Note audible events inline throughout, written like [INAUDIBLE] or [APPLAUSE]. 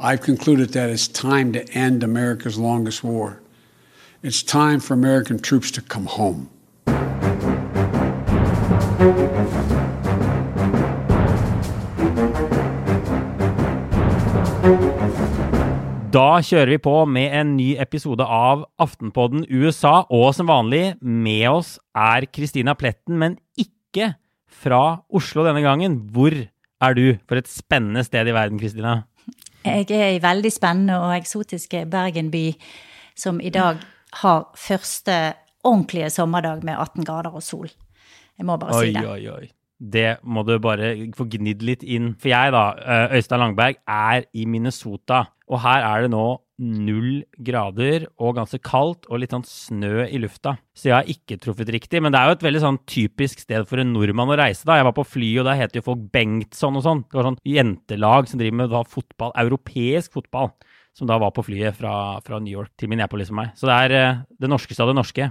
I've concluded that it's time to end America's longest war. It's time for American troops to come home. Da kjører vi på med en ny episode av Aftenpodden USA, og som vanlig, med oss er Kristina Pletten, men ikke fra Oslo denne gangen. Hvor er du for et spennende sted i verden, Kristina? Jeg er i veldig spennende og eksotiske Bergen by, som i dag har første ordentlige sommerdag med 18 grader og sol. Jeg må bare oi, si det. Oi, oi, Det må du bare få gnidd litt inn. For jeg, da, eh, Øystein Langberg, er i Minnesota. Og her er det nå null grader og ganske kaldt og litt sånn snø i lufta. Så jeg har ikke truffet riktig. Men det er jo et veldig sånn typisk sted for en nordmann å reise. da. Jeg var på fly, og der heter jo folk Bengtsson og sånn. Det var sånn jentelag som driver med da, fotball, europeisk fotball. Som da var på flyet fra, fra New York til Minneapolis med meg. Så det er eh, det norskeste av det norske.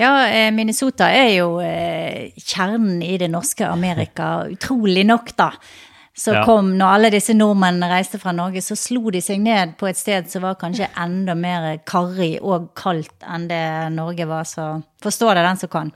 Ja, eh, Minnesota er jo eh, kjernen i det norske Amerika, [LAUGHS] utrolig nok, da. Så Ja. kom, når alle disse nordmennene reiste fra Norge, så slo de seg ned på et sted som var kanskje enda mer karrig og kaldt enn det Norge var, så forstå det den som kan.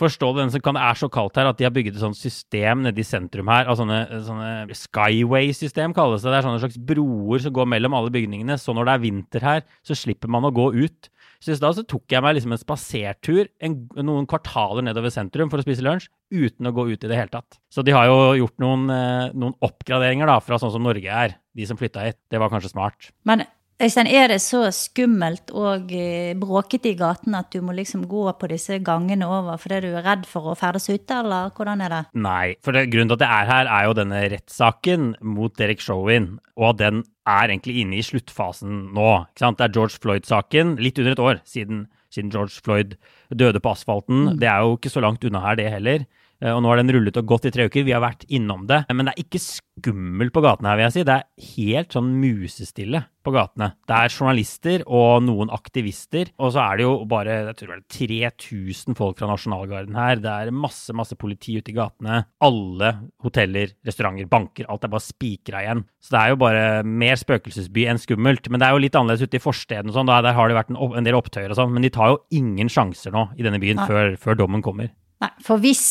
Forstå den som kan, det er så kaldt her at de har bygget et sånt system nede i sentrum her. av sånne, sånne Skyway-system kalles det. Det er sånne slags broer som går mellom alle bygningene. Så når det er vinter her, så slipper man å gå ut. Så i stad tok jeg meg liksom en spasertur en, noen kvartaler nedover sentrum for å spise lunsj, uten å gå ut i det hele tatt. Så de har jo gjort noen, eh, noen oppgraderinger da, fra sånn som Norge er, de som flytta hit. Det var kanskje smart. Men Øystein, er det så skummelt og eh, bråkete i gaten at du må liksom gå på disse gangene over fordi du er redd for å ferdes ute, eller hvordan er det? Nei, for det, grunnen til at jeg er her, er jo denne rettssaken mot Derek Chauvin, og at den er egentlig inne i sluttfasen nå. ikke sant? Det er George Floyd-saken, litt under et år siden, siden George Floyd døde på asfalten. Det er jo ikke så langt unna her, det heller. Eh, Og nå har den rullet og gått i tre uker. Vi har vært innom det. Men det er ikke skummelt på gatene her, vil jeg si. Det er helt sånn musestille på gatene. Det er journalister og noen aktivister. Og så er det jo bare jeg tror det er 3000 folk fra Nasjonalgarden her. Det er masse, masse politi ute i gatene. Alle hoteller, restauranter, banker, alt er bare spikra igjen. Så det er jo bare mer spøkelsesby enn skummelt. Men det er jo litt annerledes ute i forsteden og sånn. Der har det vært en, en del opptøyer og sånn. Men de tar jo ingen sjanser nå i denne byen før, før dommen kommer. Nei, for hvis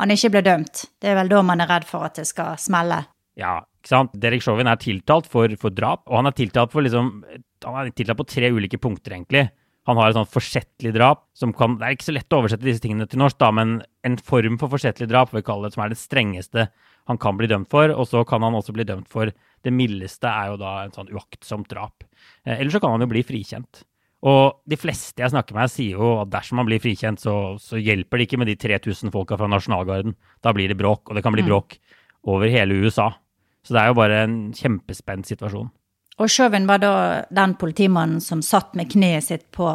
han ikke ble dømt, det er vel da man er redd for at det skal smelle. Ja, ikke sant? Derek Chauvin er tiltalt for, for drap, og han er tiltalt for liksom Han er tiltalt på tre ulike punkter, egentlig. Han har et sånn forsettlig drap som kan Det er ikke så lett å oversette disse tingene til norsk, da, men en form for forsettlig drap, vi kaller det, som er det strengeste han kan bli dømt for. Og så kan han også bli dømt for det mildeste, er jo da en sånn uaktsomt drap. Eh, Eller så kan han jo bli frikjent. Og de fleste jeg snakker med, sier jo at dersom man blir frikjent, så, så hjelper det ikke med de 3000 folka fra Nasjonalgarden. Da blir det bråk, og det kan bli bråk over hele USA. Så det er jo bare en kjempespent situasjon. Og Chauvin var da den politimannen som satt med kneet sitt på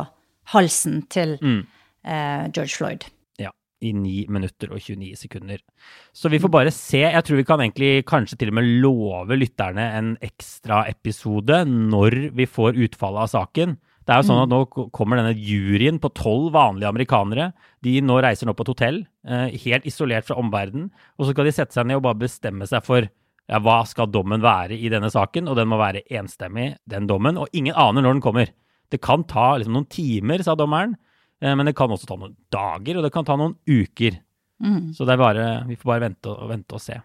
halsen til Mm. eh, George Floyd. Ja, i 9 minutter og 29 sekunder. Så vi får bare se. Jeg tror vi kan egentlig kanskje til og med love lytterne en ekstra episode når vi får utfallet av saken. Det er jo sånn at nå kommer denne juryen på tolv vanlige amerikanere. De nå reiser nå på et hotell, eh, helt isolert fra omverdenen. Og så skal de sette seg ned og bare bestemme seg for ja, hva skal dommen være i denne saken. Og den må være enstemmig, den dommen. Og ingen aner når den kommer. Det kan ta liksom, noen timer, sa dommeren. Eh, Men det kan også ta noen dager, og det kan ta noen uker. Så det er bare, vi får bare vente og, vente og se.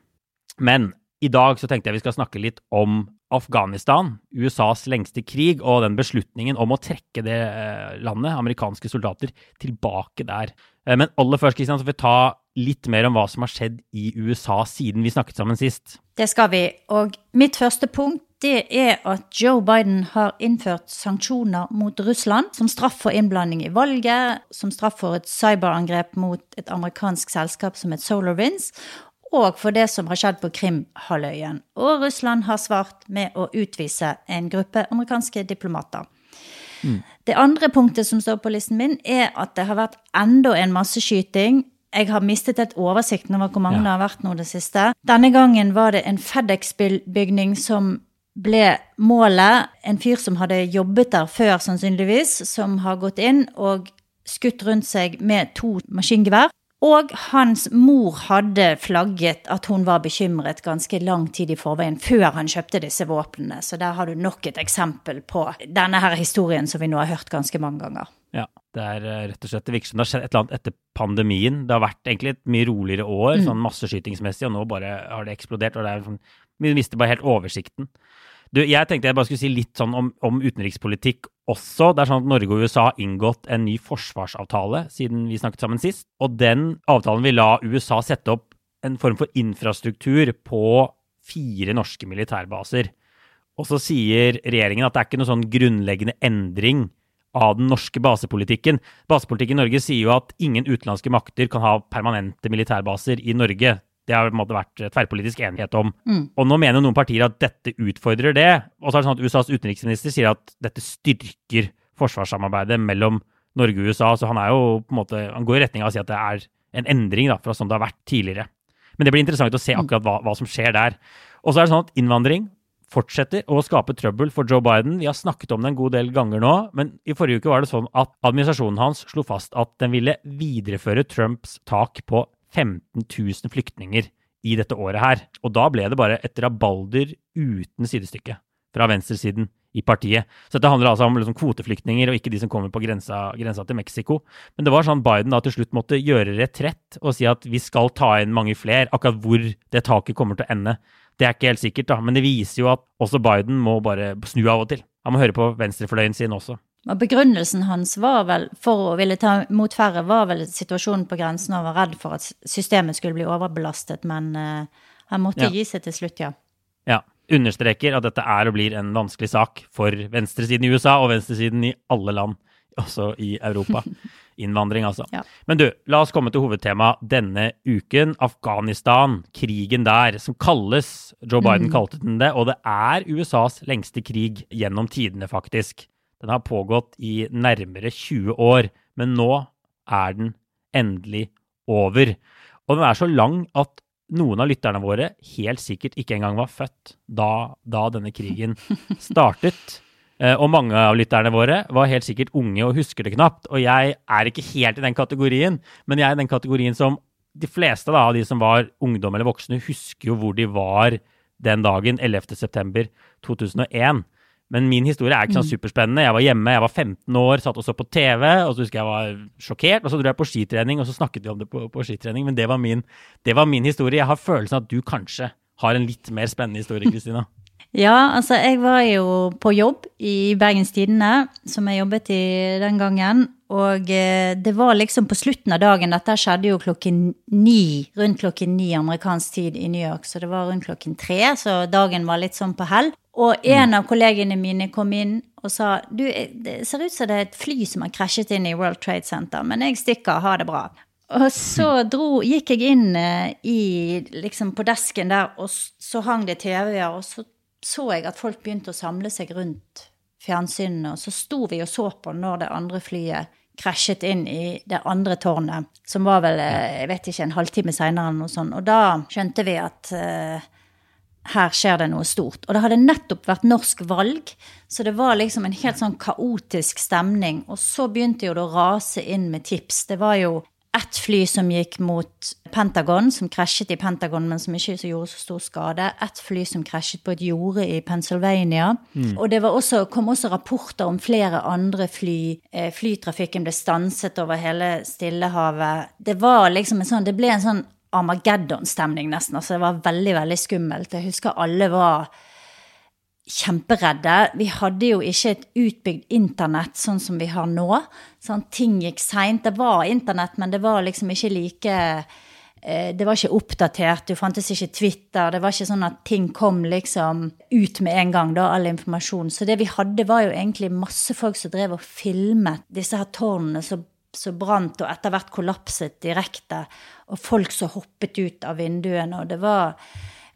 Men i dag så tenkte jeg vi skal snakke litt om Afghanistan, USAs lengste krig, og den beslutningen om å trekke det eh, landet, amerikanske soldater, tilbake der. Eh, Men aller først Kristian, så får vi ta litt mer om hva som har skjedd i USA siden vi snakket sammen sist. Det skal vi. Og mitt første punkt det er at Joe Biden har innført sanksjoner mot Russland som straff for innblanding i valget, som straff for et cyberangrep mot et amerikansk selskap som het SolarWinds, og for det som har skjedd på Krimhalvøya. Og Russland har svart med å utvise en gruppe amerikanske diplomater. Det andre punktet som står på listen min, er at det har vært enda en masseskyting. Jeg har mistet et oversikten over hvor mange Ja. det har vært nå det siste. Denne gangen var det en FedEx-bygning som ble målet. En fyr som hadde jobbet der før, sannsynligvis, som har gått inn og skutt rundt seg med to maskingevær. Og hans mor hadde flagget at hun var bekymret ganske lang tid i forveien, før han kjøpte disse våpnene. Så der har du nok et eksempel på denne her historien som vi nå har hørt ganske mange ganger. Ja, det er eh, rett og slett det virker som det har skjedd et eller annet etter pandemien. Det har vært egentlig et mye roligere år, Mm. sånn masseskytingsmessig, og nå bare har det eksplodert. og det er sånn, Vi mister bare helt oversikten. Du, jeg tenkte jeg bare skulle si litt sånn om, om utenrikspolitikk også. Det er sånn at Norge og USA har inngått en ny forsvarsavtale siden vi snakket sammen sist. Og den avtalen vil la USA sette opp en form for infrastruktur på fire norske militærbaser. Og så sier regjeringen at det er ikke noe sånn grunnleggende endring av den norske basepolitikken. Basepolitikken i Norge sier jo at ingen utenlandske makter kan ha permanente militærbaser i Norge. Det har måte vært tverrpolitisk enighet om. Og nå mener noen partier at dette utfordrer det. Og så er det sånn at USAs utenriksminister sier at dette styrker forsvarssamarbeidet mellom Norge og USA. Så han er jo på en måte, han går i retning av å si at det er en endring da, fra sånn det har vært tidligere. Men det blir interessant å se akkurat hva, hva som skjer der. Og så er det sånn at innvandring fortsetter å skape trøbbel for Joe Biden. Vi har snakket om det en god del ganger nå, men i forrige uke var det sånn at administrasjonen hans slo fast at den ville videreføre Trumps tak på 15 000 flyktninger i dette året her. Og da ble det bare et rabalder uten sidestykke fra venstresiden i partiet. Så dette handler altså om liksom kvoteflyktninger og ikke de som kommer på grensa, grensa til Mexico. Men det var sånn Biden da til slutt måtte gjøre retrett og si at vi skal ta inn mange flere. Akkurat hvor det taket kommer til å ende, det er ikke helt sikkert, da. Men det viser jo at også Biden må bare snu av og til. Han må høre på venstrefløyen sin også. Og begrunnelsen hans var vel, for å ville ta imot færre, var vel situasjonen på grensen og var redd for at systemet skulle bli overbelastet, men uh, han måtte Ja. gi seg til slutt, ja. Ja. Understreker at dette er og blir en vanskelig sak for venstresiden i USA og venstresiden i alle land, også i Europa. [LAUGHS] Innvandring, altså. Ja. Men du, la oss komme til hovedtema denne uken. Afghanistan, krigen der, som kalles Joe Biden kalte den det, og det er USAs lengste krig gjennom tidene, faktisk. Den har pågått i nærmere 20 år, men nå er den endelig over. Og den er så lang at noen av lytterne våre helt sikkert ikke engang var født da, da denne krigen [LAUGHS] startet. Eh, Og mange av lytterne våre var helt sikkert unge og husker det knapt. Og jeg er ikke helt i den kategorien, men jeg er i den kategorien som de fleste da, av de som var ungdom eller voksne, husker jo hvor de var den dagen, 11. september 2001. Men min historie er ikke sånn superspennende. Jeg var hjemme, jeg var 15 år, satt og så på TV, og så husker jeg var sjokkert. Og så dro jeg på skitrening, og så snakket vi om det på, på skitrening. Men det var, min, det var min historie. Jeg har følelsen at du kanskje har en litt mer spennende historie, Kristina. [LAUGHS] Ja, altså jeg var jo på jobb i Bergens Tidende, som jeg jobbet i den gangen. Og eh, det var liksom på slutten av dagen, dette skjedde jo klokken ni, rundt klokken ni amerikansk tid i New York, så det var rundt klokken tre, så dagen var litt sånn på hell. Og en av kollegene mine kom inn og sa du, det ser ut som det er et fly som har krasjet inn i World Trade Center, men jeg stikker, ha det bra. Og så dro, gikk jeg inn eh, i, liksom på desken der, og så hang det TV-er, og så så jeg at folk begynte å samle seg rundt fjernsynene, og så sto vi og så på når det andre flyet krasjet inn i det andre tårnet, som var vel, eh, jeg vet ikke, en halvtime seinere eller noe sånt. Og da skjønte vi at eh, her skjer det noe stort. Og det hadde nettopp vært norsk valg, så det var liksom en helt sånn kaotisk stemning. Og så begynte jo det å rase inn med tips. Det var jo ett fly som gikk mot Pentagon, som krasjet i Pentagon, men som ikke så gjorde så stor skade. Ett fly som krasjet på et jorde i Pennsylvania. Og det var også, kom også rapporter om flere andre fly. Eh, Flytrafikken ble stanset over hele Stillehavet. Det var liksom en sånn, det ble en sånn Armageddon-stemning nesten. altså Det var veldig, veldig skummelt. Jeg husker alle var kjemperedde. Vi hadde jo ikke et utbygd internett sånn som vi har nå. Sånn, ting gikk seint. Det var internett, men det var liksom ikke like eh, Det var ikke oppdatert, det fantes ikke Twitter. Det var ikke sånn at ting kom liksom ut med en gang, da, all informasjon. Så det vi hadde, var jo egentlig masse folk som drev og filmet disse her tårnene som som brant og etter hvert kollapset direkte, og folk som hoppet ut av vinduene, og det var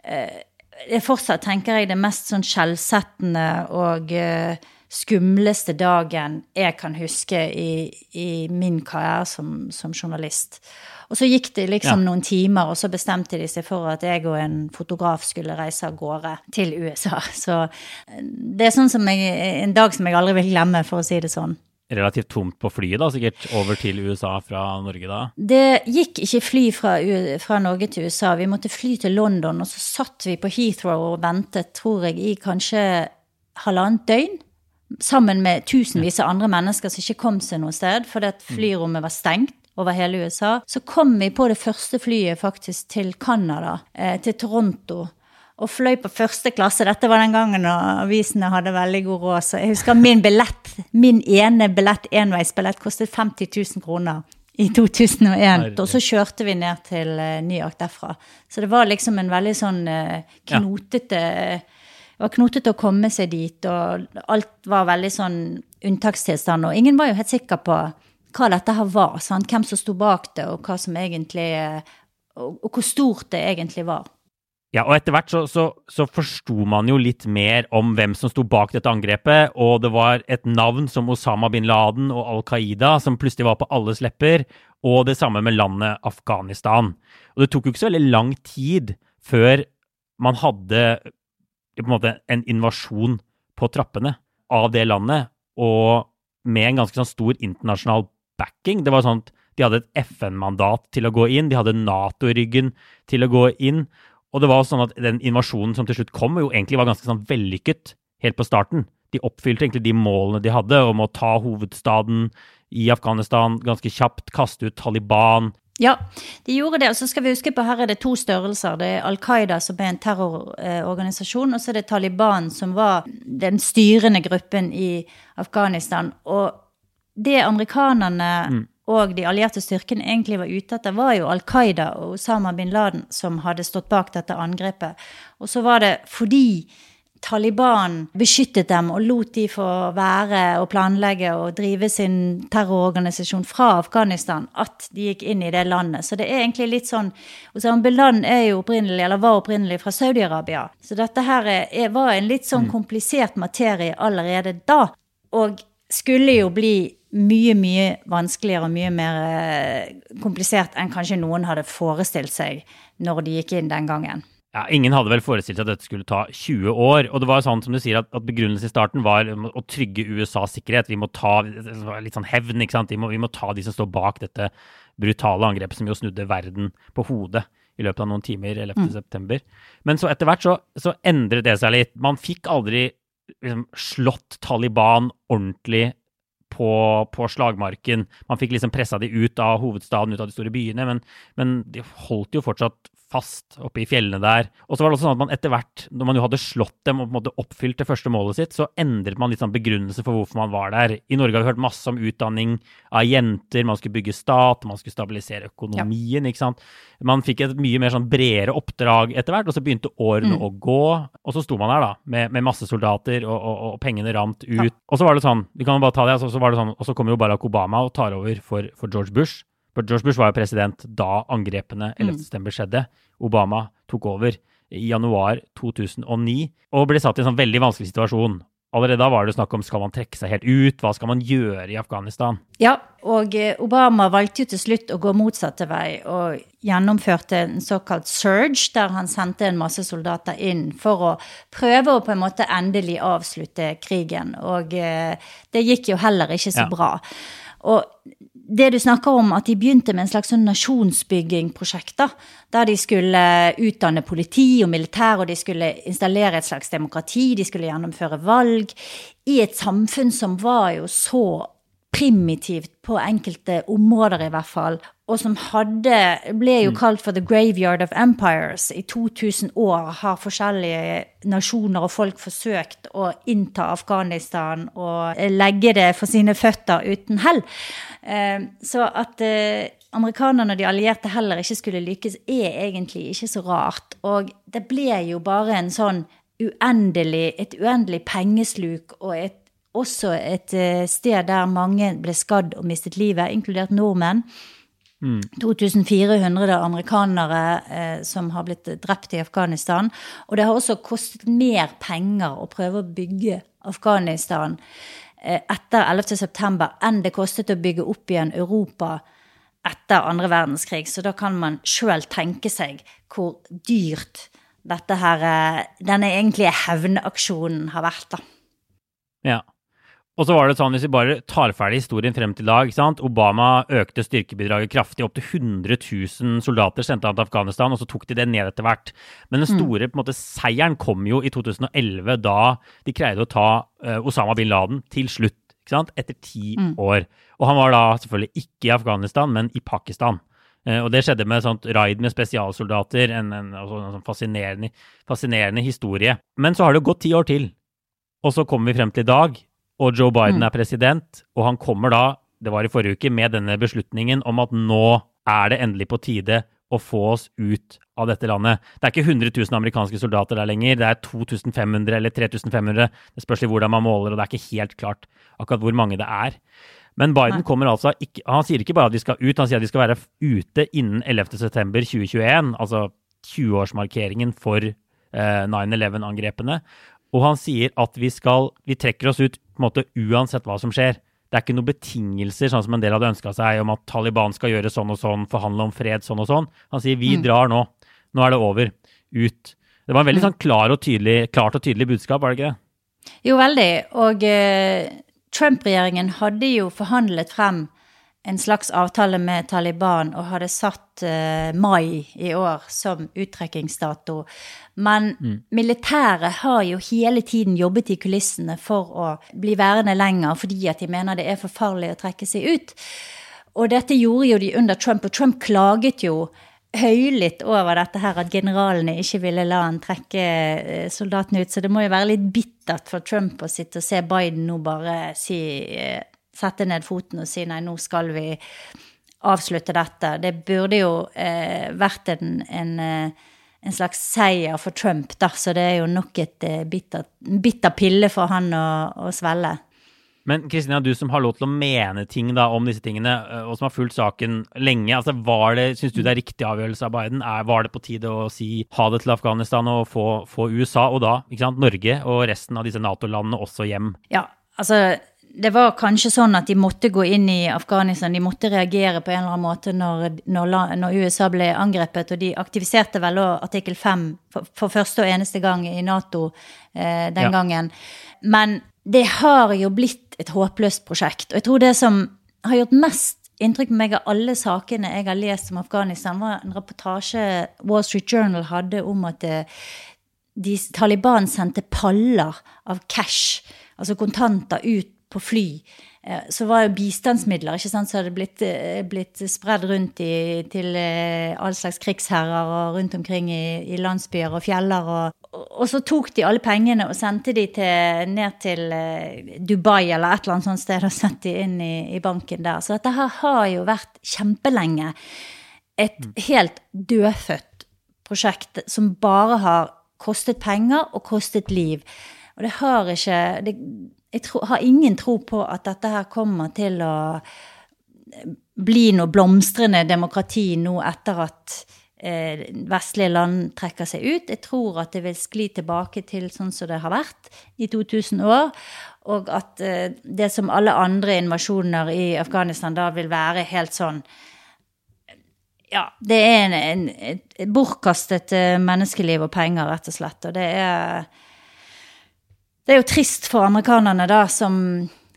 eh, det er fortsatt, tenker jeg, det mest sånn skjellsettende og eh, skumleste dagen jeg kan huske i, i min karriere som, som journalist. Og så gikk det liksom Ja. noen timer, og så bestemte de seg for at jeg og en fotograf skulle reise av gårde til USA. [LAUGHS] Så eh, det er sånn som jeg, en dag som jeg aldri vil glemme, for å si det sånn. Relativt tomt på flyet, da, sikkert over til USA fra Norge da? Det gikk ikke fly fra, fra, Norge til USA. Vi måtte fly til London, og så satt vi på Heathrow og ventet, tror jeg, i kanskje halvannet døgn. Sammen med tusenvis av andre mennesker som ikke kom seg noe sted fordi at flyrommet var stengt over hele USA. Så kom vi på det første flyet faktisk til Canada, eh, til Toronto og fløy på første klasse. Dette var den gangen avisene hadde veldig god råd. Så jeg husker min billett, min ene billett, enveisbillett, kostet 50 000 kroner i 2001. Og så kjørte vi ned til eh, New York derfra. Så det var liksom en veldig sånn eh, knotete Det var knotete å komme seg dit, og alt var veldig sånn unntakstilstand. Og ingen var jo helt sikker på hva dette her var. Sant? Hvem som sto bak det, og hva som egentlig og, Og hvor stort det egentlig var. Ja, og etter hvert så, så, så forsto man jo litt mer om hvem som sto bak dette angrepet, og det var et navn som Osama bin Laden og Al Qaida som plutselig var på alles lepper, og det samme med landet Afghanistan. Og det tok jo ikke så veldig lang tid før man hadde en måte en invasjon på trappene av det landet, og med en ganske sånn stor internasjonal backing. Det var sånn at de hadde et FN-mandat til å gå inn, de hadde Nato-ryggen til å gå inn. Og det var sånn at den invasjonen som til slutt kom, jo egentlig var ganske sånn vellykket helt på starten. De oppfylte egentlig de målene de hadde om å ta hovedstaden i Afghanistan ganske kjapt, kaste ut Taliban. Ja, de gjorde det. Og så skal vi huske på her er det to størrelser. Det er Al Qaida, som er en terrororganisasjon, og så er det Taliban, som var den styrende gruppen i Afghanistan. Og det amerikanerne mm og de allierte styrkene egentlig var ute etter, var jo Al Qaida og Osama bin Laden som hadde stått bak dette angrepet. Og så var det fordi Taliban beskyttet dem og lot de få være og planlegge og drive sin terrororganisasjon fra Afghanistan, at de gikk inn i det landet. Så det er egentlig litt sånn Osama bin Laden er jo opprinnelig, eller var opprinnelig fra Saudi-Arabia. Så dette her er, var en litt sånn komplisert materie allerede da. Og skulle jo bli mye, mye vanskeligere og mye mer eh, komplisert enn kanskje noen hadde forestilt seg når de gikk inn den gangen. Ja, Ingen hadde vel forestilt seg at dette skulle ta 20 år. Og det var sånn som du sier, at, at begrunnelsen i starten var å trygge USAs sikkerhet. Vi må ta litt sånn hevn, ikke sant. Vi må, vi må ta de som står bak dette brutale angrepet som jo snudde verden på hodet i løpet av noen timer 11.9. Mm. Men så etter hvert så, så, endret det seg litt. Man fikk aldri liksom, slått Taliban ordentlig på, på, slagmarken. Man fikk liksom pressa de ut av hovedstaden, ut av de store byene, men, men de holdt jo fortsatt fast oppe i fjellene der. Og så var det også sånn at man etter hvert, når man jo hadde slått dem og på en måte oppfylt det første målet sitt, så endret man litt sånn begrunnelse for hvorfor man var der. I Norge har vi hørt masse om utdanning av jenter, man skulle bygge stat, man skulle stabilisere økonomien, ja. ikke sant. Man fikk et mye mer sånn bredere oppdrag etter hvert, og så begynte årene mm. å gå. Og så sto man der da, med, med masse soldater, og, og, og, pengene rant ut. Ja. Og så var det sånn, vi kan bare ta det, altså, så var det sånn, og så kommer jo Barack Obama og tar over for, for George Bush. For George Bush var jo president da angrepene 11.9. Mm. skjedde. Obama tok over i januar 2009 og ble satt i en sånn veldig vanskelig situasjon. Allerede da var det snakk om skal man trekke seg helt ut, hva skal man gjøre i Afghanistan? Ja, og eh, Obama valgte jo til slutt å gå motsatte vei og gjennomførte en såkalt surge, der han sendte en masse soldater inn for å prøve å på en måte endelig avslutte krigen. Og eh, det gikk jo heller ikke så ja. bra. Og det du snakker om, at de begynte med en slags sånn nasjonsbyggingprosjekt, der de skulle utdanne politi og militær, og de skulle installere et slags demokrati, de skulle gjennomføre valg, i et samfunn som var jo så primitivt på enkelte områder, i hvert fall. Og som hadde ble jo mm. kalt for The Graveyard of Empires. I 2000 år har forskjellige nasjoner og folk forsøkt å innta Afghanistan og legge det for sine føtter uten hell. Eh, så at eh, amerikanerne og de allierte heller ikke skulle lykkes, er egentlig ikke så rart. Og det ble jo bare en sånn uendelig, et uendelig pengesluk og et også et eh, sted der mange ble skadd og mistet livet, inkludert nordmenn. Mm. 2400 amerikanere eh, som har blitt drept i Afghanistan. Og det har også kostet mer penger å prøve å bygge Afghanistan eh, etter 11.9. enn det kostet å bygge opp igjen Europa etter andre verdenskrig. Så da kan man sjøl tenke seg hvor dyrt dette her, eh, denne egentlige hevnaksjonen har vært. da. Ja. Og så var det sånn, hvis vi bare tar ferdig historien frem til i dag ikke sant? Obama økte styrkebidraget kraftig, opp til 100 000 soldater sendte han til Afghanistan, og så tok de det ned etter hvert. Men den store på en måte, seieren kom jo i 2011, da de greide å ta uh, Osama bin Laden til slutt. ikke sant? Etter ti mm. år. Og han var da selvfølgelig ikke i Afghanistan, men i Pakistan. Uh, og det skjedde med sånt raid med spesialsoldater, en, en, en, en sånn fascinerende, fascinerende historie. Men så har det gått ti år til. Og så kommer vi frem til i dag, og Joe Biden mm. er president, og han kommer da, det var i forrige uke, med denne beslutningen om at nå er det endelig på tide å få oss ut av dette landet. Det er ikke 100 000 amerikanske soldater der lenger, det er 2500 eller 3500. Det spørs litt hvordan man måler, og det er ikke helt klart akkurat hvor mange det er. Men Biden kommer altså ikke, han sier ikke bare at de skal ut, han sier at de skal være ute innen 11.9.2021, altså 20-årsmarkeringen for eh, 9-11-angrepene. Og han sier at vi skal Vi trekker oss ut på en måte uansett hva som skjer. Det er ikke noen betingelser, sånn som en del hadde ønska seg, om at Taliban skal gjøre sånn og sånn, forhandle om fred sånn og sånn. Han sier vi mm. drar nå. Nå er det over. Ut. Det var en veldig mm. sånn klar og tydelig, klart og tydelig budskap, var det ikke det? Jo, veldig. Og eh, Trump-regjeringen hadde jo forhandlet frem en slags avtale med Taliban og hadde satt uh, mai i år som uttrekkingsdato. Men mm. militæret har jo hele tiden jobbet i kulissene for å bli værende lenger, fordi at de mener det er for farlig å trekke seg ut. Og dette gjorde jo de under Trump, og Trump klaget jo høylytt over dette her, at generalene ikke ville la han trekke eh, soldatene ut. Så det må jo være litt bittert for Trump å sitte og se Biden nå bare si eh, sette ned foten og si nei, nå skal vi avslutte dette. Det burde jo eh, vært en, en, eh, en, slags seier for Trump, da, så det er jo nok et eh, bitter, bitter, pille for han å, å svelge. Men Kristina, du som har lov til å mene ting da, om disse tingene, eh, og som har fulgt saken lenge, altså var det, Syns du det er riktig avgjørelse av Biden? Er, var det på tide å si ha det til Afghanistan og få, få USA, og da ikke sant, Norge og resten av disse Nato-landene også hjem? Ja, altså det var kanskje sånn at de måtte gå inn i Afghanistan, de måtte reagere på en eller annen måte når, når, når USA ble angrepet. Og de aktiviserte vel artikkel 5 for, for, første og eneste gang i Nato eh, den ja. gangen. Men det har jo blitt et håpløst prosjekt. Og jeg tror det som har gjort mest inntrykk på meg av alle sakene jeg har lest om Afghanistan, var en reportasje Wall Street Journal hadde om at det, eh, de, Taliban sendte paller av cash, altså kontanter, ut på fly, eh, så var jo bistandsmidler ikke sant, så hadde blitt, eh, blitt spredd rundt i, til eh, all slags krigsherrer og rundt omkring i, i landsbyer og fjeller. Og, og, så tok de alle pengene og sendte de til, ned til Dubai eller et eller annet sånt sted og sendte de inn i, i banken der. Så dette her har jo vært kjempelenge et mm. helt dødfødt prosjekt som bare har kostet penger og kostet liv. Og det har ikke det, jeg tro, har ingen tro på at dette her kommer til å bli noe blomstrende demokrati nå etter at eh, vestlige land trekker seg ut. Jeg tror at det vil skli tilbake til sånn som det har vært i 2000 år. Og at eh, det som alle andre invasjoner i Afghanistan da vil være helt sånn ja, det er en, en, et bortkastet eh, menneskeliv og penger, rett og slett. Og det er det er jo trist for amerikanerne, da, som,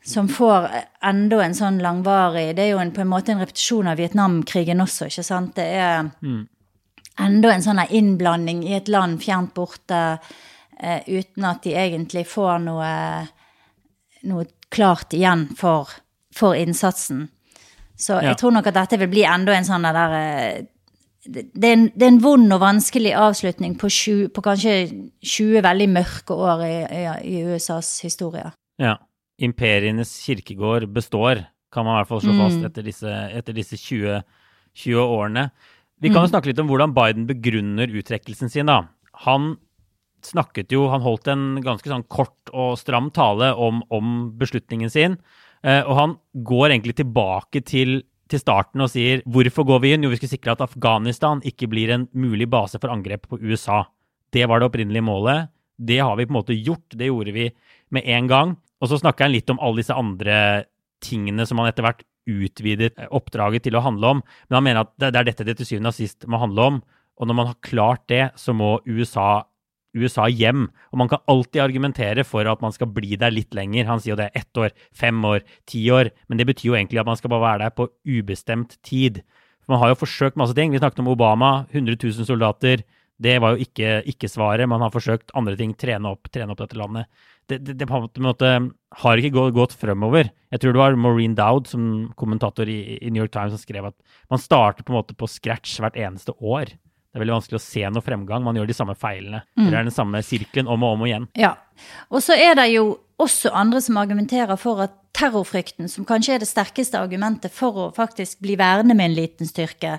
som får enda en sånn langvarig Det er jo en, på en måte en repetisjon av Vietnamkrigen også, ikke sant? Det er mm. enda en sånn innblanding i et land fjernt borte eh, uten at de egentlig får noe, noe klart igjen for, for innsatsen. Så jeg tror nok at dette vil bli enda en sånn der eh, det er, en, det er, en, vond og vanskelig avslutning på, 20, på kanskje 20 veldig mørke år i, i, i, USAs historie. Ja. Imperienes kirkegård består, kan man i hvert fall slå fast mm. etter disse, etter disse 20, 20, årene. Vi kan jo mm. snakke litt om hvordan Biden begrunner uttrekkelsen sin, da. Han snakket jo, han holdt en ganske sånn kort og stram tale om, om beslutningen sin. Eh, og han går egentlig tilbake til til starten og sier hvorfor går vi inn? Jo, vi skal sikre at Afghanistan ikke blir en mulig base for angrep på USA. Det var det opprinnelige målet. Det har vi på en måte gjort. Det gjorde vi med en gang. Og så snakker han litt om alle disse andre tingene som han etter hvert utvidet oppdraget til å handle om. Men han mener at det er dette det til syvende og sist må handle om. Og når man har klart det, så må USA USA hjem. Og man kan alltid argumentere for at man skal bli der litt lenger. Han sier jo det er ett år, fem år, ti år. Men det betyr jo egentlig at man skal bare være der på ubestemt tid. For man har jo forsøkt masse ting. Vi snakket om Obama, 100 000 soldater. Det var jo ikke, ikke svaret. Man har forsøkt andre ting, trene opp, trene opp dette landet. Det, det, det på en måte har ikke gått, gått, fremover. Jeg tror det var Maureen Dowd, som kommentator i, i, New York Times, som skrev at man starter på en måte på scratch hvert eneste år. Det er veldig vanskelig å se noe fremgang. Man gjør de samme feilene. Mm. Det er den samme sirkelen om og om og igjen. Ja. Og så er det jo også andre som argumenterer for at terrorfrykten, som kanskje er det sterkeste argumentet for å faktisk bli værende med en liten styrke,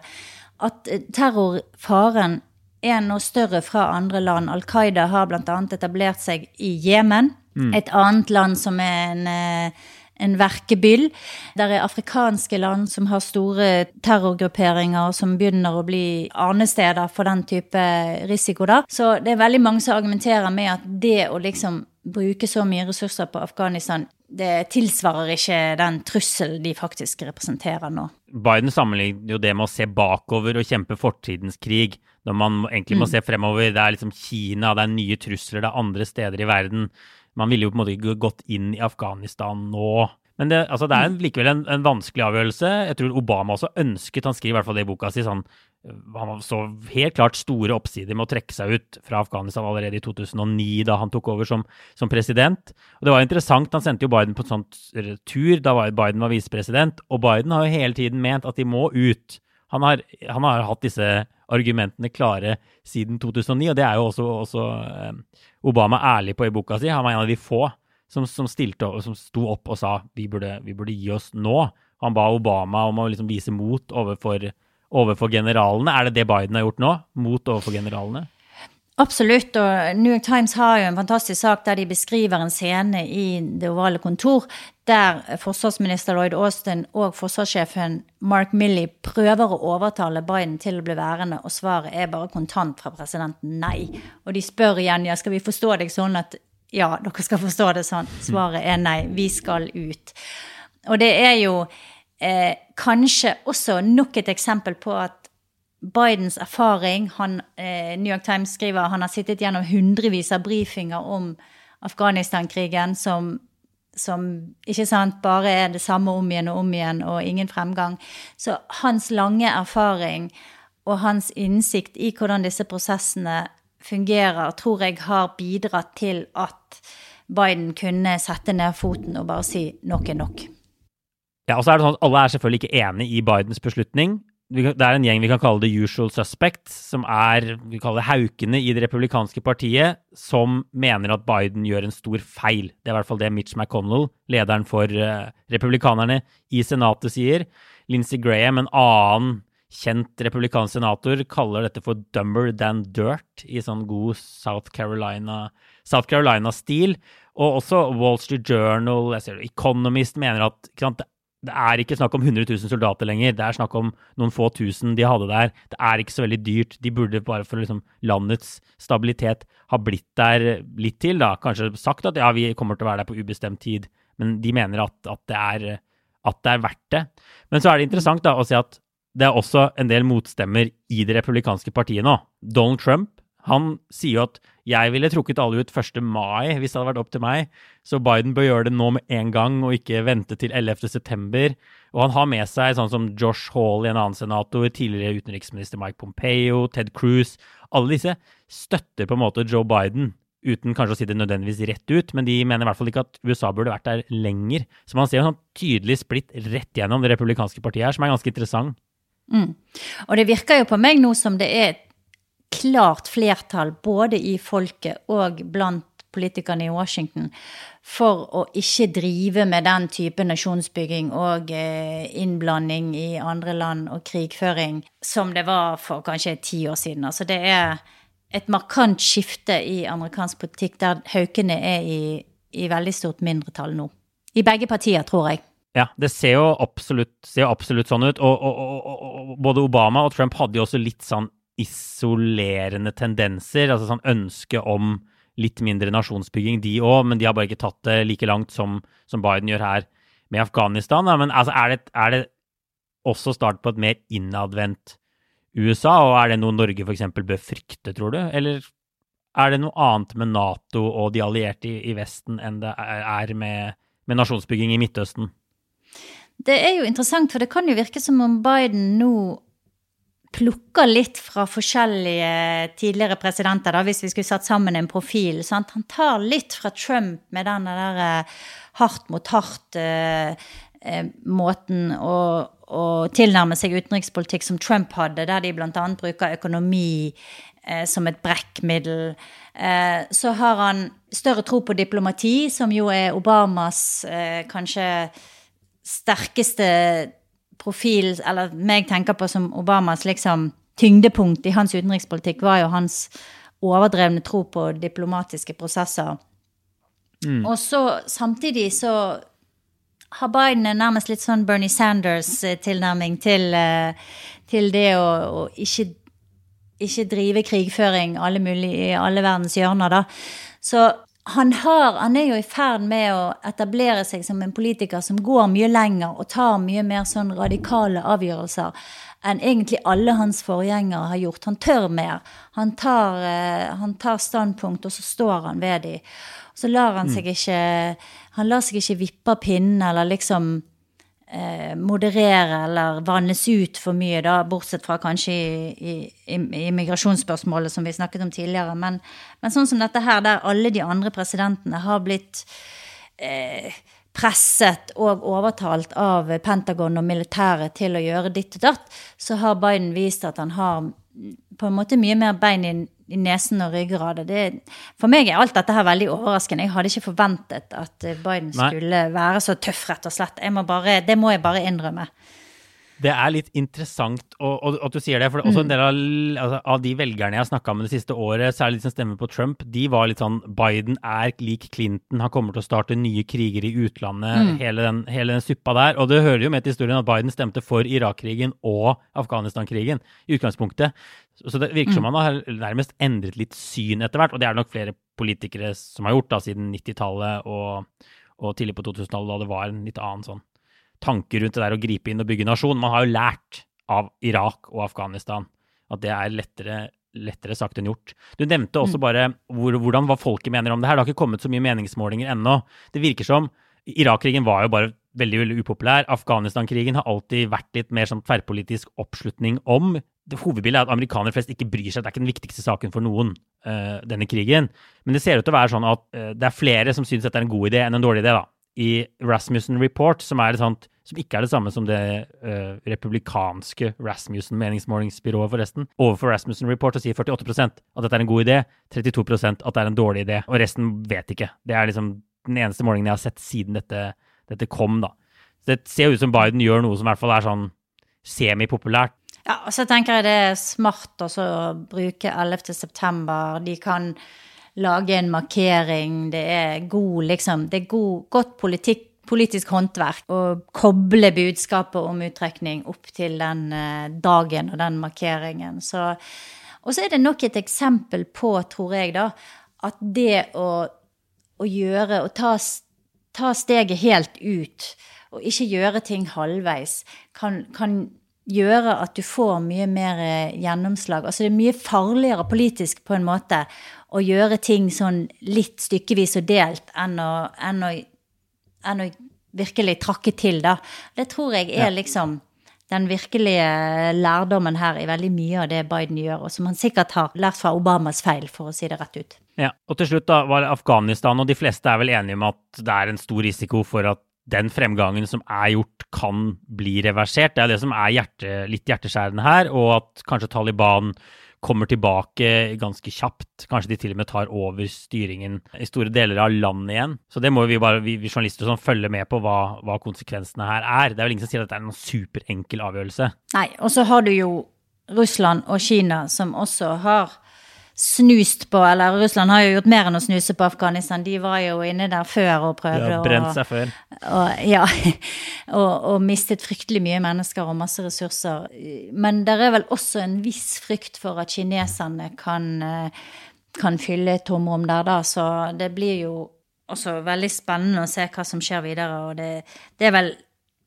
at eh, terrorfaren er noe større fra andre land. Al Qaida har bl.a. etablert seg i Jemen, mm. et annet land som er en eh, en verkebyll. Der er afrikanske land som har store terrorgrupperinger som begynner å bli arnesteder for den type risiko. da. Så det er veldig mange som argumenterer med at det å liksom bruke så mye ressurser på Afghanistan, det tilsvarer ikke den trusselen de faktisk representerer nå. Biden sammenligner jo det med å se bakover og kjempe fortidens krig, når man egentlig må mm. se fremover. Det er liksom Kina, det er nye trusler, det er andre steder i verden man ville jo på en måte ikke gått inn i Afghanistan nå. Men det, altså det er en, likevel en, en, vanskelig avgjørelse. Jeg tror Obama også ønsket, han skriver i hvert fall det i boka si, sånn, han så helt klart store oppsider med å trekke seg ut fra Afghanistan allerede i 2009, da han tok over som, som president. Og det var interessant, han sendte jo Biden på en sånn tur da Biden var visepresident, og Biden har jo hele tiden ment at de må ut. Han har, han har hatt disse argumentene klare siden 2009, og det er jo også, også eh, Obama ærlig på i boka si. Han var en av de få som, som, stilte, som sto opp og sa vi burde, vi burde gi oss nå. Han ba Obama om å liksom vise mot overfor, overfor generalene. Er det det Biden har gjort nå? Mot overfor generalene? Absolutt. Og New York Times har jo en fantastisk sak der de beskriver en scene i Det ovale kontor der forsvarsminister Lloyd Austin og forsvarssjefen Mark Milley prøver å overtale Biden til å bli værende, og svaret er bare kontant fra presidenten nei. Og de spør igjen ja, skal vi forstå deg sånn at ja, dere skal forstå det sånn. Svaret er nei, vi skal ut. Og det er jo eh, kanskje også nok et eksempel på at Bidens erfaring han, eh, New York Times skriver han har sittet gjennom hundrevis av brifinger om Afghanistan-krigen som, som, ikke sant, bare er det samme om igjen og om igjen og ingen fremgang. Så hans lange erfaring og hans innsikt i hvordan disse prosessene fungerer, tror jeg har bidratt til at Biden kunne sette ned foten og bare si nok er nok. Ja, og så er det sånn at Alle er selvfølgelig ikke enig i Bidens beslutning, det er en gjeng vi kan kalle the usual suspects, som er vi kaller det haukene i det republikanske partiet, som mener at Biden gjør en stor feil. Det er i hvert fall det Mitch McConnell, lederen for uh, republikanerne i Senatet, sier. Lindsey Graham, en annen kjent republikansk senator, kaller dette for 'dumber than dirt' i sånn god South Carolina-stil. Carolina og også Wall Street Journal, Economist mener at sant, det er ikke snakk om 100 000 soldater lenger. Det er snakk om noen få tusen de hadde der. Det er ikke så veldig dyrt. De burde bare for liksom landets stabilitet ha blitt der litt til. da. Kanskje sagt at ja, vi kommer til å være der på ubestemt tid, men de mener at, at, det, er, at det er verdt det. Men så er det interessant da å se at det er også en del motstemmer i det republikanske partiet nå. Donald Trump han sier jo at jeg ville trukket alle ut 1. mai hvis det hadde vært opp til meg, så Biden bør gjøre det nå med en gang og ikke vente til 11. september. Og han har med seg sånn som Josh Hall, i en annen senator, tidligere utenriksminister Mike Pompeo, Ted Cruz. Alle disse støtter på en måte Joe Biden, uten kanskje å si det nødvendigvis rett ut, men de mener i hvert fall ikke at USA burde vært der lenger. Så man ser en sånn tydelig splitt rett gjennom det republikanske partiet her, som er ganske interessant. Mm. Og det virker jo på meg nå som det er klart flertall både i folket og blant politikerne i Washington for å ikke drive med den type nasjonsbygging og eh, innblanding i andre land og krigføring som det var for kanskje ti år siden. Altså det er et markant skifte i amerikansk politikk der haukene er i, i veldig stort mindretall nå. I begge partier, tror jeg. Ja, det ser jo absolutt, ser absolutt sånn ut. Og, og, og, og, både Obama og Trump hadde jo også litt sånn isolerende tendenser, altså sånn ønske om litt mindre nasjonsbygging, de òg, men de har bare ikke tatt det like langt som, som Biden gjør her med Afghanistan. Da. men altså, er, det, er, det, også start på et mer innadvendt USA, og er det noe Norge f.eks. bør frykte, tror du? Eller Er det noe annet med Nato og de allierte i, i Vesten enn det er med, med nasjonsbygging i Midtøsten? Det er jo interessant, for det kan jo virke som om Biden nå plukker litt fra forskjellige tidligere presidenter, da, hvis vi skulle satt sammen en profil. Sant? Han tar litt fra Trump med den der uh, hardt mot hardt uh, uh, måten å, å, tilnærme seg utenrikspolitikk som Trump hadde, der de bl.a. bruker økonomi som et brekkmiddel. så har han større tro på diplomati, som jo er Obamas kanskje sterkeste profil, eller meg tenker på som Obamas liksom tyngdepunkt i hans utenrikspolitikk, var jo hans overdrevne tro på diplomatiske prosesser. Mm. Og så samtidig så har Biden nærmest litt sånn Bernie Sanders-tilnærming til, eh, til, det å, å ikke, ikke, drive krigføring alle mulige, i alle verdens hjørner, da. Så han, har, han er jo i ferd med å etablere seg som en politiker som går mye lenger og tar mye mer sånn radikale avgjørelser enn egentlig alle hans forgjengere har gjort. Han tør mer. Han tar, eh, han tar standpunkt, og så står han ved dem. Så lar han seg mm. ikke Han lar seg ikke vippe av pinnen eller liksom eh, moderere eller vannes ut for mye, da, bortsett fra kanskje i, i, i migrasjonsspørsmålet som vi snakket om tidligere. Men, men, sånn som dette her, der alle de andre presidentene har blitt eh, presset og overtalt av Pentagon og militæret til å gjøre ditt og datt, så har Biden vist at han har på en måte mye mer bein i, i nesen og ryggradet. For meg er alt dette her veldig overraskende. Jeg hadde ikke forventet at Biden Nei. skulle være så tøff, rett og slett. Må bare, det må jeg bare innrømme. Det er litt interessant at du sier det. For også en mm. del av, altså, av de velgerne jeg har snakka med det siste året, særlig de som stemmer på Trump, de var litt sånn Biden er lik Clinton, han kommer til å starte nye kriger i utlandet, mm. hele, den, hele, den, suppa der. Og det hører jo med til historien at Biden stemte for Irak-krigen og Afghanistan-krigen i utgangspunktet. Så det virker som mm. han har nærmest endret litt syn etter hvert, og det er det nok flere politikere som har gjort da, siden 90-tallet og, og tidlig på 2000-tallet, da det var en litt annen sånn tanker rundt det der å gripe inn og bygge nasjon. Man har jo lært av Irak og Afghanistan at det er lettere, lettere sagt enn gjort. Du nevnte også mm. bare hvor, hvordan hva folket mener om det her. Det har ikke kommet så mye meningsmålinger ennå. Det virker som Irak-krigen var jo bare veldig veldig upopulær. Afghanistan-krigen har alltid vært litt mer sånn tverrpolitisk oppslutning om. Det hovedbildet er at amerikanere flest ikke bryr seg. Det er ikke den viktigste saken for noen, uh, denne krigen. Men det ser ut til å være sånn at uh, det er flere som syns dette er en god idé enn en dårlig idé. da i Rasmussen Report, som, er sånt, som ikke er det samme som det uh, republikanske Rasmussen-meningsmålingsbyrået, forresten. Overfor Rasmussen Report og sier 48% at dette er en god idé, 32% at det er en dårlig idé, og resten vet ikke. Det er liksom den eneste målingen jeg har sett siden dette, dette kom, da. Så det ser ut som Biden gjør noe som i hvert fall er sånn semipopulært. Ja, og så tenker jeg det er smart også å bruke 11. september. De kan lage en markering. Det er god, liksom, det er god, godt politikk, politisk håndverk å koble budskapet om uttrekning opp til den eh, dagen og den markeringen. Så, og så er det nok et eksempel på, tror jeg, da, at det å, å gjøre Å ta, ta, steget helt ut og ikke gjøre ting halvveis, kan, kan gjøre at du får mye mer eh, gjennomslag. Altså det er mye farligere politisk på en måte å gjøre ting sånn litt stykkevis og delt enn å, enn å, enn å virkelig trakke til, da. Det tror jeg er liksom den virkelige lærdommen her i veldig mye av det Biden gjør, og som han sikkert har lært fra Obamas feil, for å si det rett ut. Ja, Og til slutt da var det Afghanistan, og de fleste er vel enige om at det er en stor risiko for at den fremgangen som er gjort, kan bli reversert. Det er det som er hjerte, litt hjerteskjærende her, og at kanskje Taliban kommer tilbake ganske kjapt. Kanskje de til og med tar over styringen i store deler av landet igjen. Så det må vi bare, vi, vi journalister sånn, følge med på hva, hva, konsekvensene her er. Det er vel ingen som sier at det er en superenkel avgjørelse. Nei, og så har du jo Russland og Kina som også har snust på Eller Russland har jo gjort mer enn å snuse på Afghanistan. De var jo inne der før og prøvde å Brent seg før. Og, ja, [LAUGHS] og, og, mistet fryktelig mye mennesker og masse ressurser. Men det er vel også en viss frykt for at kineserne kan, eh, kan fylle et tomrom der, da. Så det blir jo også veldig spennende å se hva som skjer videre. Og det, det er vel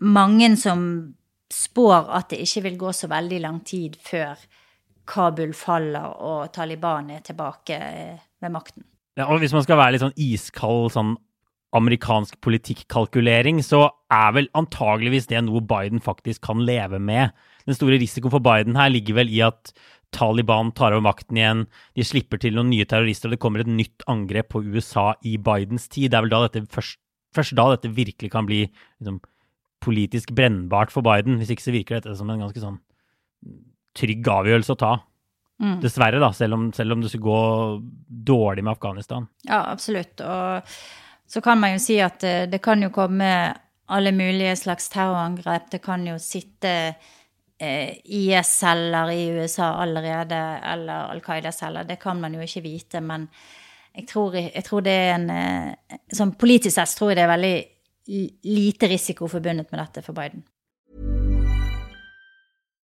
mange som spår at det ikke vil gå så veldig lang tid før Kabul faller og Taliban er tilbake ved makten. Ja, og hvis man skal være litt sånn iskald sånn amerikansk politikkalkulering, så er vel antageligvis det noe Biden faktisk kan leve med. Den store risikoen for Biden her ligger vel i at Taliban tar over makten igjen, de slipper til noen nye terrorister, og det kommer et nytt angrep på USA i Bidens tid. Det er vel da dette først, først da dette virkelig kan bli liksom, politisk brennbart for Biden. Hvis ikke så virker dette som en ganske sånn trygg avgjørelse å ta. Mm. Dessverre, da, selv om, selv om det skulle gå dårlig med Afghanistan. Ja, absolutt. Og så kan man jo si at det, det kan jo komme alle mulige slags terrorangrep. Det kan jo sitte eh, IS-celler i USA allerede, eller Al Qaida-celler. Det kan man jo ikke vite, men jeg tror, jeg tror det er en eh, Som politisk sett tror jeg det er veldig lite risiko forbundet med dette for Biden.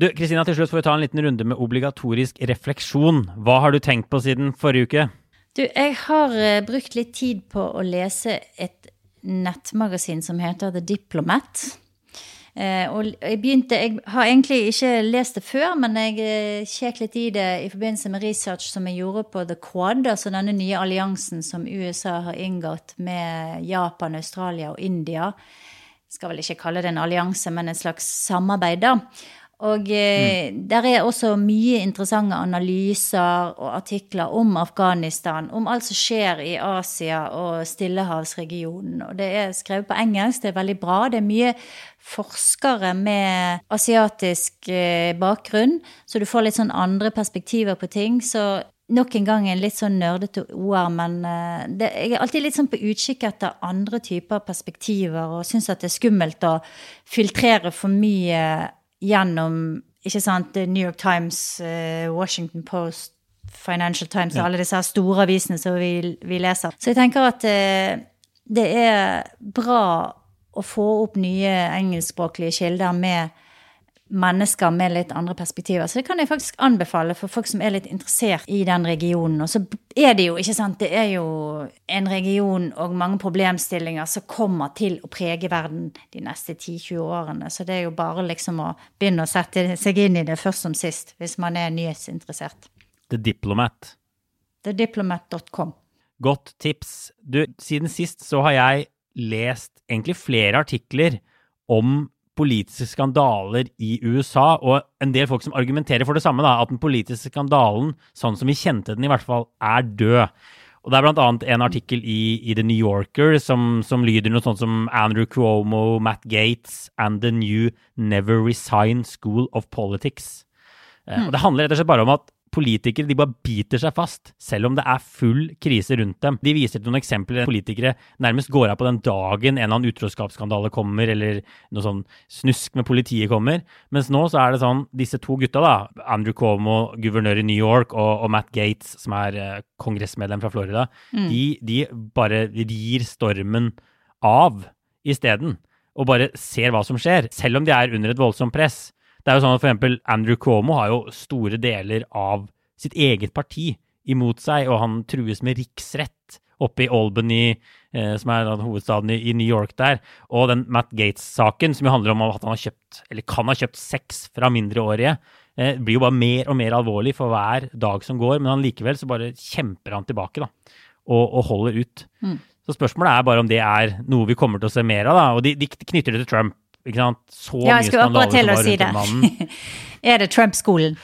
Du, Kristina, til slutt får vi ta en liten runde med obligatorisk refleksjon. Hva har du tenkt på siden forrige uke? Du, jeg har uh, brukt litt tid på å lese et nettmagasin som heter The Diplomat. Uh, og jeg begynte Jeg har egentlig ikke lest det før, men jeg uh, kjekk litt i det i forbindelse med research som jeg gjorde på The Quad, altså denne nye alliansen som USA har inngått med Japan, Australia og India. Jeg skal vel ikke kalle det en allianse, men et slags samarbeid, da. Og eh, mm. der er også mye interessante analyser og artikler om Afghanistan, om alt som skjer i Asia og Stillehavsregionen. Og det er skrevet på engelsk, det er veldig bra. Det er mye forskere med asiatisk eh, bakgrunn, så du får litt sånn andre perspektiver på ting. Så nok en gang en litt sånn nerdete ord, men eh, det, jeg er alltid litt sånn på utkikk etter andre typer perspektiver og syns at det er skummelt å filtrere for mye gjennom ikke sant, New York Times, uh, Washington Post, Financial Times og alle disse store avisene som vi, vi, leser. Så jeg tenker at uh, det er bra å få opp nye engelskspråklige kilder med mennesker med litt andre perspektiver. Så det kan jeg faktisk anbefale for folk som er litt interessert i den regionen. Og så er det jo, ikke sant, det er jo en region og mange problemstillinger som kommer til å prege verden de neste 10-20 årene. Så det er jo bare liksom å begynne å sette seg inn i det først som sist, hvis man er nyhetsinteressert. The Diplomat. TheDiplomat.com. Godt tips. Du, siden sist så har jeg lest egentlig flere artikler om politiske skandaler i USA, og en del folk som argumenterer for det samme, da, at den politiske skandalen, sånn som vi kjente den i hvert fall, er død. Og Det er bl.a. en artikkel i, i, The New Yorker som, som, lyder noe sånt som Andrew Cuomo, Matt Gates and the new Never Resign School of Politics. Mm. Og Det handler rett og slett bare om at politikere de bare biter seg fast, selv om det er full krise rundt dem. De viser til noen eksempler der politikere nærmest går av på den dagen en eller annen utroskapsskandale kommer, eller noe sånn snusk med politiet kommer. Mens nå så er det sånn, disse to gutta, da, Andrew Cuomo, guvernør i New York, og, og Matt Gates, som er eh, kongressmedlem fra Florida, mm. de, de bare rir stormen av isteden. Og bare ser hva som skjer, selv om de er under et voldsomt press. Det er jo sånn at for eksempel Andrew Cuomo har jo store deler av sitt eget parti imot seg, og han trues med riksrett oppe i Albany, eh, som er hovedstaden i, New York der. Og den Matt Gates-saken, som jo handler om at han har kjøpt, eller kan ha kjøpt sex fra mindreårige, eh, blir jo bare mer og mer alvorlig for hver dag som går. Men han likevel så bare kjemper han tilbake, da. Og, og holder ut. Mm. Så spørsmålet er bare om det er noe vi kommer til å se mer av, da. Og de, de knytter det til Trump ikke sant? Så ja, jeg skulle akkurat til å si det. [LAUGHS] er det Trump-skolen?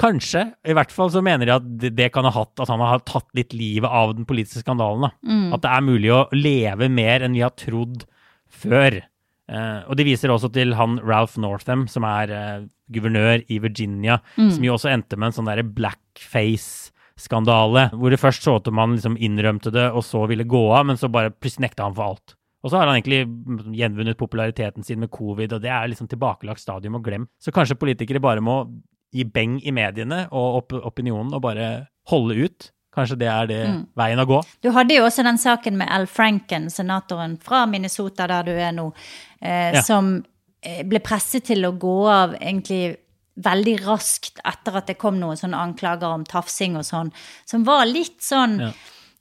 Kanskje. I hvert fall så mener de at det, kan ha hatt at han har tatt litt livet av den politiske skandalen. Da. At det er mulig å leve mer enn vi har trodd før. Eh, og de viser også til han Ralph Northam, som er eh, guvernør i Virginia, som jo også endte med en sånn derre blackface-skandale, hvor det først så ut som han liksom innrømte det, og så ville gå av, men så bare plutselig nekta han for alt. Og så har han egentlig gjenvunnet populariteten sin med covid, og det er liksom tilbakelagt stadium og glem. Så kanskje politikere bare må gi beng i mediene og op opinionen og bare holde ut. Kanskje det er det veien å gå. Du hadde jo også den saken med Al Franken, senatoren fra Minnesota, der du er nå, eh, Ja. som eh, ble presset til å gå av egentlig veldig raskt etter at det kom noen sånne anklager om tafsing og sånn, som var litt sånn Ja.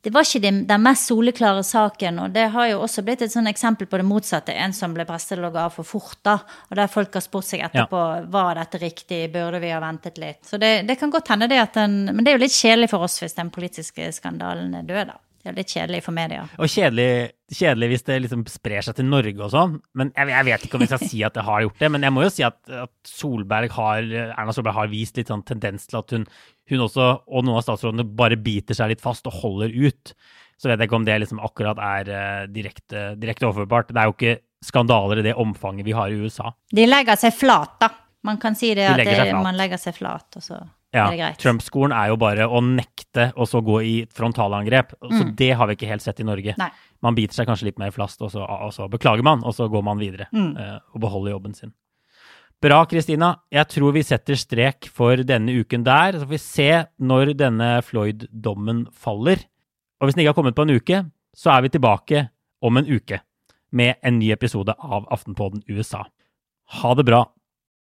Det var ikke den, mest soleklare saken, og det har jo også blitt et sånn eksempel på det motsatte. En som ble å av for fort, da, og der folk har spurt seg etterpå var dette riktig, burde vi ha ventet litt. Så det, det kan godt hende det at den Men det er jo litt kjedelig for oss hvis den politiske skandalen er død, da. Det er litt kjedelig for media. Og kjedelig, kjedelig hvis det liksom sprer seg til Norge og sånn. Men jeg, jeg vet ikke om vi skal [LAUGHS] si at det har gjort det. Men jeg må jo si at, at Solberg har, Erna Solberg har vist litt sånn tendens til at hun, hun også, og noen av statsrådene, bare biter seg litt fast og holder ut. Så vet jeg ikke om det liksom akkurat er eh, direkte, direkte overførbart. Det er jo ikke skandaler i det omfanget vi har i USA. De legger seg flat, da. Man kan si det De at legger det, man legger seg flat, og så Ja, er det greit. Trump-skolen er jo bare å nekte og så gå i frontalangrep. Så det har vi ikke helt sett i Norge. Nei. Man biter seg kanskje litt mer flast, og så, og så beklager man, og så går man videre eh, og beholder jobben sin. Bra, Kristina. Jeg tror vi setter strek for denne uken der. Så får vi se når denne Floyd-dommen faller. Og hvis den ikke har kommet på en uke, så er vi tilbake om en uke med en ny episode av Aftenpåden USA. Ha det bra.